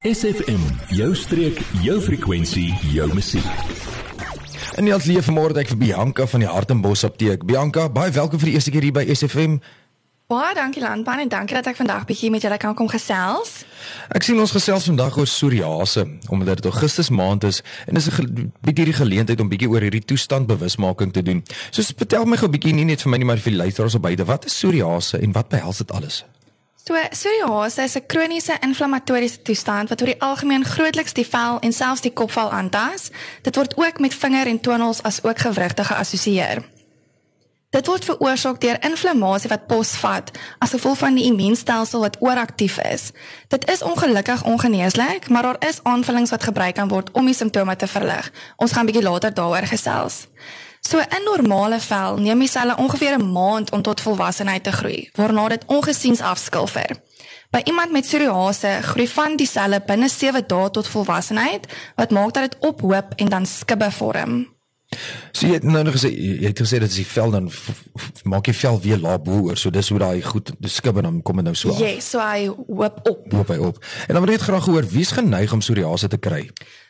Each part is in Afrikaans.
SFM, jou streek, jou frekwensie, jou musiek. En die atelier vanmôre ek vir Bianca van die Hartenbos apteek. Bianca, baie welkom vir die eerste keer hier by SFM. Baie dankie Landman en dankie dat ek vandag bietjie met julle kan kom gesels. Ek sien ons gesels vandag oor psoriase omdat dit Augustus maand is en dis 'n bietjie die geleentheid om bietjie oor hierdie toestand bewusmaking te doen. So vertel my gou bietjie nie net vir my nie maar vir die luisteraars op buite, wat is psoriase en wat behels dit alles? So, psoriase is 'n kroniese inflammatoriese toestand wat oor die algemeen grootliks die vel en selfs die kopvel aantas. Dit word ook met vinger en tonels as ook gewrigte geassosieer. Dit word veroorsaak deur inflammasie wat posvat as gevolg van die immuunstelsel wat ooraktief is. Dit is ongelukkig ongeneeslik, maar daar is aanvullings wat gebruik kan word om die simptome te verlig. Ons gaan bietjie later daaroor gesels. So in normale vel neem die selle ongeveer 'n maand om tot volwassenheid te groei, waarna dit ongesiens afskilfer. By iemand met psoriase groei van die selle binne 7 dae tot volwassenheid, wat maak dat dit ophoop en dan skibbe vorm. So jy het nou nog gesê jy het gesê dit is die vel dan maak jy vel weer laag bo oor. So dis hoe daai goed die skibbe dan kom dit nou so af. Ja, yes, so hy hoop op. Hoop hy op. En dan wil ek graag hoor wie's geneig om psoriase te kry?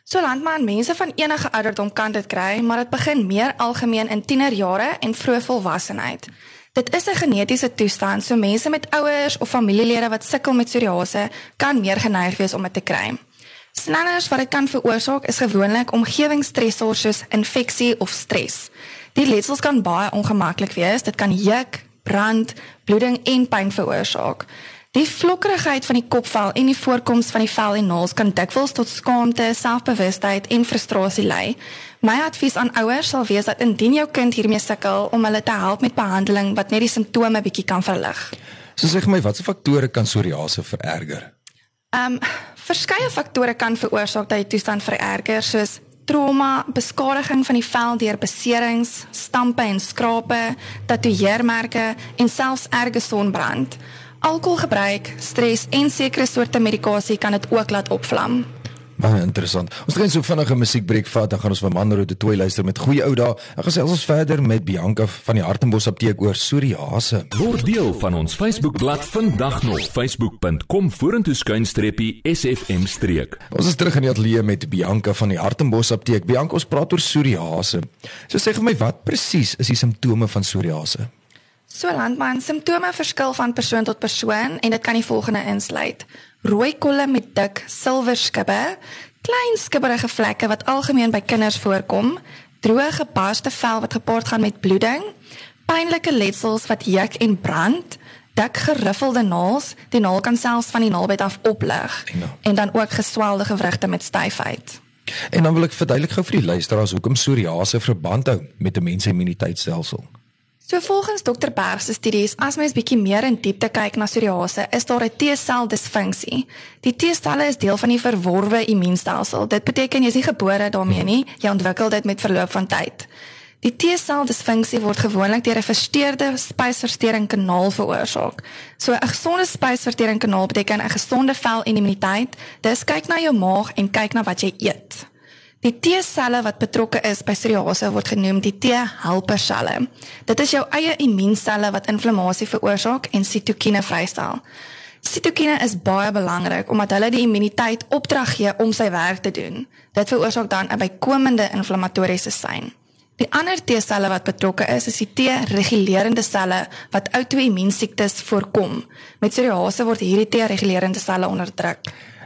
So landman mense van enige ouderdom kan dit kry, maar dit begin meer algemeen in tienerjare en vroeë volwassenheid. Dit is 'n genetiese toestand, so mense met ouers of familielede wat sukkel met psoriase kan meer geneig wees om dit te kry. Snellers wat dit kan veroorsaak is gewoonlik omgewingsstressors soos infeksie of stres. Die letsels kan baie ongemaklik wees. Dit kan juk, brand, bloeding en pyn veroorsaak. Die vlokkerigheid van die kopvel en die voorkoms van die vel en naels kan dikwels tot skaamte, selfbewustheid en frustrasie lei. My advies aan ouers sal wees dat indien jou kind hiermee sukkel om hulle te help met behandeling wat net die simptome bietjie kan verlig. So sê my, watse faktore kan psoriase vererger? Ehm um, verskeie faktore kan veroorsaak dat die toestand vererger soos trauma, beskadiging van die vel deur beserings, stampe en skrape, tatoeëermerke en selfs erge sonbrand. Alkoholgebruik, stres en sekere soorte medikasie kan dit ook laat opvlam. Baie interessant. Ons gaan so vinnige musiekbreek vat, dan gaan ons vir Manro te toe luister met goeie ou dae. Dan gesels ons verder met Bianca van die Hartenbos apteek oor psoriase. Word deel van ons Facebookblad vandag nog facebook.com vorentoe skuinstreepie sfm streek. Ons is terug in die ateljee met Bianca van die Hartenbos apteek. Bianca, ons praat oor psoriase. So sê vir my wat presies is die simptome van psoriase? So landman, simptome verskil van persoon tot persoon en dit kan die volgende insluit: rooi kolle met dik silwer skibbe, klein skibberige vlekke wat algemeen by kinders voorkom, droë gebarste vel wat gepaard gaan met bloeding, pynlike letsels wat juk en brand, dik geriffelde naels, die naal kan selfs van die naalbed af oplig ja. en dan ook geswelde gewrigte met styfheid. En dan wil ek verduidelik gou vir die luisteraars hoekom psoriase verband hou met 'n mens se immuniteitstelsel. So volgens dokter Berg se studies, as mens bietjie meer in diepte kyk na psoriase, is daar 'n T-sel disfunksie. Die T-selle is deel van die verworwe immuunstelsel. Dit beteken jy is nie gebore daarmee nie, jy ontwikkel dit met verloop van tyd. Die T-sel disfunksie word gewoonlik deur 'n versteurde spysverteringskanaal veroorsaak. So 'n gesonde spysverteringskanaal beteken 'n gesonde vel en immuniteit. Dis kyk na jou maag en kyk na wat jy eet. Die T-selle wat betrokke is by psoriase word genoem die T-helperselle. Dit is jou eie immuunselle wat inflammasie veroorsaak en sitokine vrystel. Sitokine is baie belangrik omdat hulle die immuniteit opdrag gee om sy werk te doen. Dit veroorsaak dan 'n bykomende inflammatoriese sein. Die ander T-selle wat betrokke is, is die T-regulerende selle wat outoimmuunsiektes voorkom. Met psoriase word hierdie T-regulerende selle onderdruk.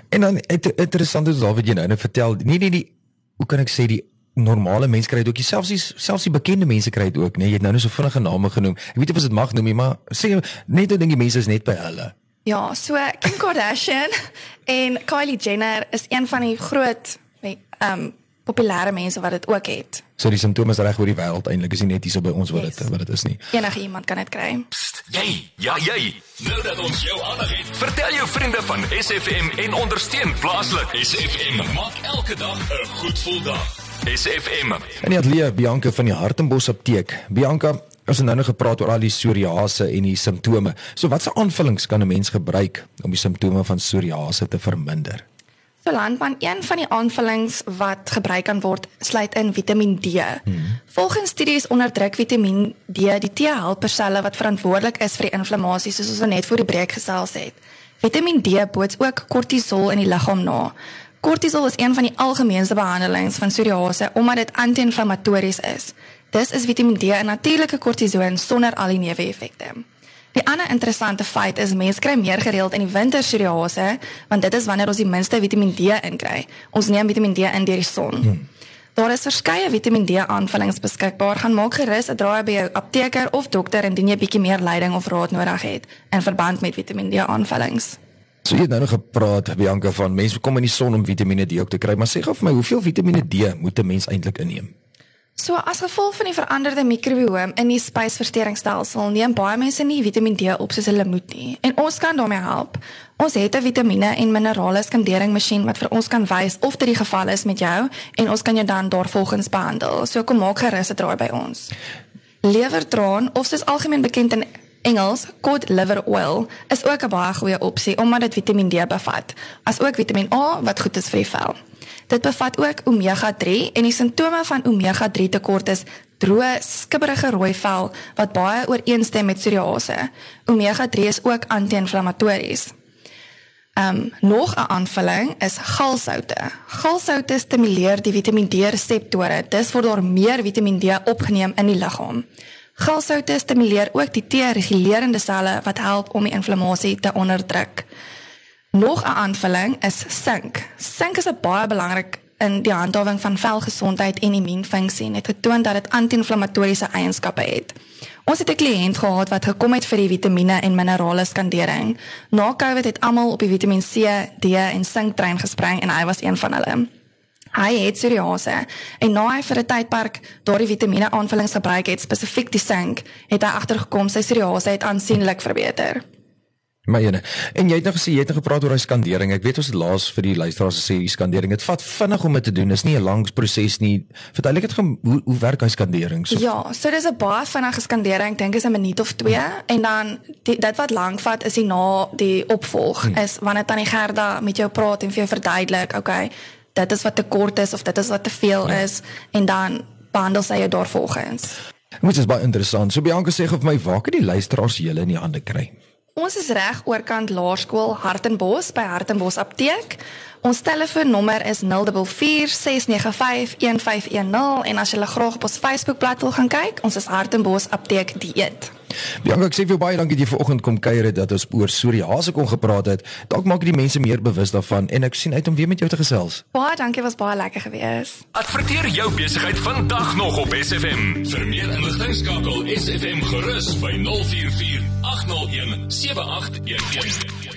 En dan interessant is al wat jy nou net vertel. Nee nee die hoe kan ek sê die normale mense kry dit ook. Selfs die selfs die bekende mense kry dit ook nee. Jy het nou net so vinnige name genoem. Ek weet nie of dit mag noem nie maar sê net ek dink die mense is net by hulle. Ja so Kim Kardashian en Kylie Jenner is een van die groot ehm um, populêre mense wat dit ook het. So die simptome is reg oor die wêreld. Eintlik is nie net hier so by ons wat dit yes. wat dit is nie. Enige iemand kan dit kry. Psst, jy ja jy nou dat ons jou aandag het vertel jou vriende van SFM en ondersteun plaaslik. SFM maak elke dag 'n goed gevoel dag SFM en die atleet Bianca van die Hartenbos apteek. Bianca Ons het nou nog gepraat oor al die psoriase en die simptome. So watse aanvullings kan 'n mens gebruik om die simptome van psoriase te verminder? So landman, een van die aanvullings wat gebruik kan word, sluit in Vitamiin D. Hmm. Volgens studies onderdruk Vitamiin D die T-helperselle wat verantwoordelik is vir die inflammasie, soos ons net voor die breek gesels het. Vitamiin D boots ook kortisol in die liggaam na. Kortisol is een van die algemeenste behandelings van psoriase omdat dit anti-inflammatories is. Dis is Vitamiin D 'n natuurlike kortison sonder al die neeweffekte. Die ander interessante feit is mense kry meer gereeld in die winter psoriase want dit is wanneer ons die minste Vitamiin D inkry. Ons neem Vitamiin D in deur die son. Hmm. Daar is verskeie Vitamiin D aanvullings beskikbaar. Gaan maak gerus 'n draai by jou apteker of dokter indien jy bietjie meer leiding of raad nodig het in verband met Vitamiin D aanvullings. So jy het nou nog gepraat Bianca van mense kom in die son om Vitamiene D ook te kry, maar sê gou vir my, hoeveel Vitamiene D moet 'n mens eintlik inneem? So as gevolg van die veranderde mikrobiom in die spysverteringsstelsel, neem baie mense nie Vitamiin D op soos hulle moet nie. En ons kan daarmee help. Ons het 'n vitamiene en minerale skandering masjien wat vir ons kan wys of dit die geval is met jou en ons kan jou dan daarvolgens behandel. So kom maak gerus 'n draai by ons. Lewertraan of soos algemeen bekend in Engels, cod liver oil is ook 'n baie goeie opsie omdat dit Vitamiin D bevat, asook Vitamiin A wat goed is vir die vel. Dit bevat ook omega-3 en die simptome van omega-3 tekort is droë, skibberige rooi vel wat baie ooreenstem met psoriase. Omega-3 is ook anti-inflammatories. Ehm um, nog 'n aanvulling is galsoute. Galsoute stimuleer die Vitamiin D reseptore, dis word daar meer Vitamiin D opgeneem in die liggaam. Galsoute stimuleer ook die T-regulerende selle wat help om die inflammasie te onderdruk. Nog 'n aanvulling is sink. Sink is 'n baie belangrik in die handhawing van velgesondheid en immuunfunksie. Dit getoon dat dit anti-inflammatoriese eienskappe het. Ons het 'n kliënt gehad wat gekom het vir die vitamiene en minerale skandering. Na COVID het almal op die Vitamiin C, D en sink trein gespring en hy was een van hulle. Hy het psoriase en na hy vir 'n tydperk daardie vitamiene aanvullings gebruik het, spesifiek die sink, het hy agtergekom sy psoriase het aansienlik verbeter. Maar jene, en jy het nou gesê jy het nou gepraat oor daai skandering. Ek weet ons het laas vir die luisteraars gesê die skandering, dit vat vinnig om dit te doen. Dit is nie 'n lang proses nie. Verduidelik dit hoe hoe werk daai skandering? So Ja, so dis 'n baie vinnige skandering. Ek dink is 'n minuut of 2 hmm. en dan die, dit wat lank vat is die na die opvolg hmm. is wanneer tannie Gerda met jou praat en vir jou verduidelik, okay, dit is wat te kort is of dit is wat te veel ja. is en dan behandel sy jou daarvolgens. Dit is baie interessant. So Bianca sê vir my, waar kan die luisteraars julle in die hande kry? Ons is reg oorkant Laerskool Hartenbos by Hartenbos Apteek. Ons telefoonnommer is 0466951510 en as jy graag op ons Facebookblad wil gaan kyk, ons is Hartenbos Apteek Dieet. Bianca, ek sê vir baie dankie dat jy vanoggend kom kuier het dat ons oor psoriase kon gepraat het. Dalk maak dit die mense meer bewus daarvan en ek sien uit om weer met jou te gesels. Baie dankie, was baie lekker gewees. Adverteer jou besigheid vandag nog op SFM. Vir meer inligting skakel SFM gerus by 044 801 7811.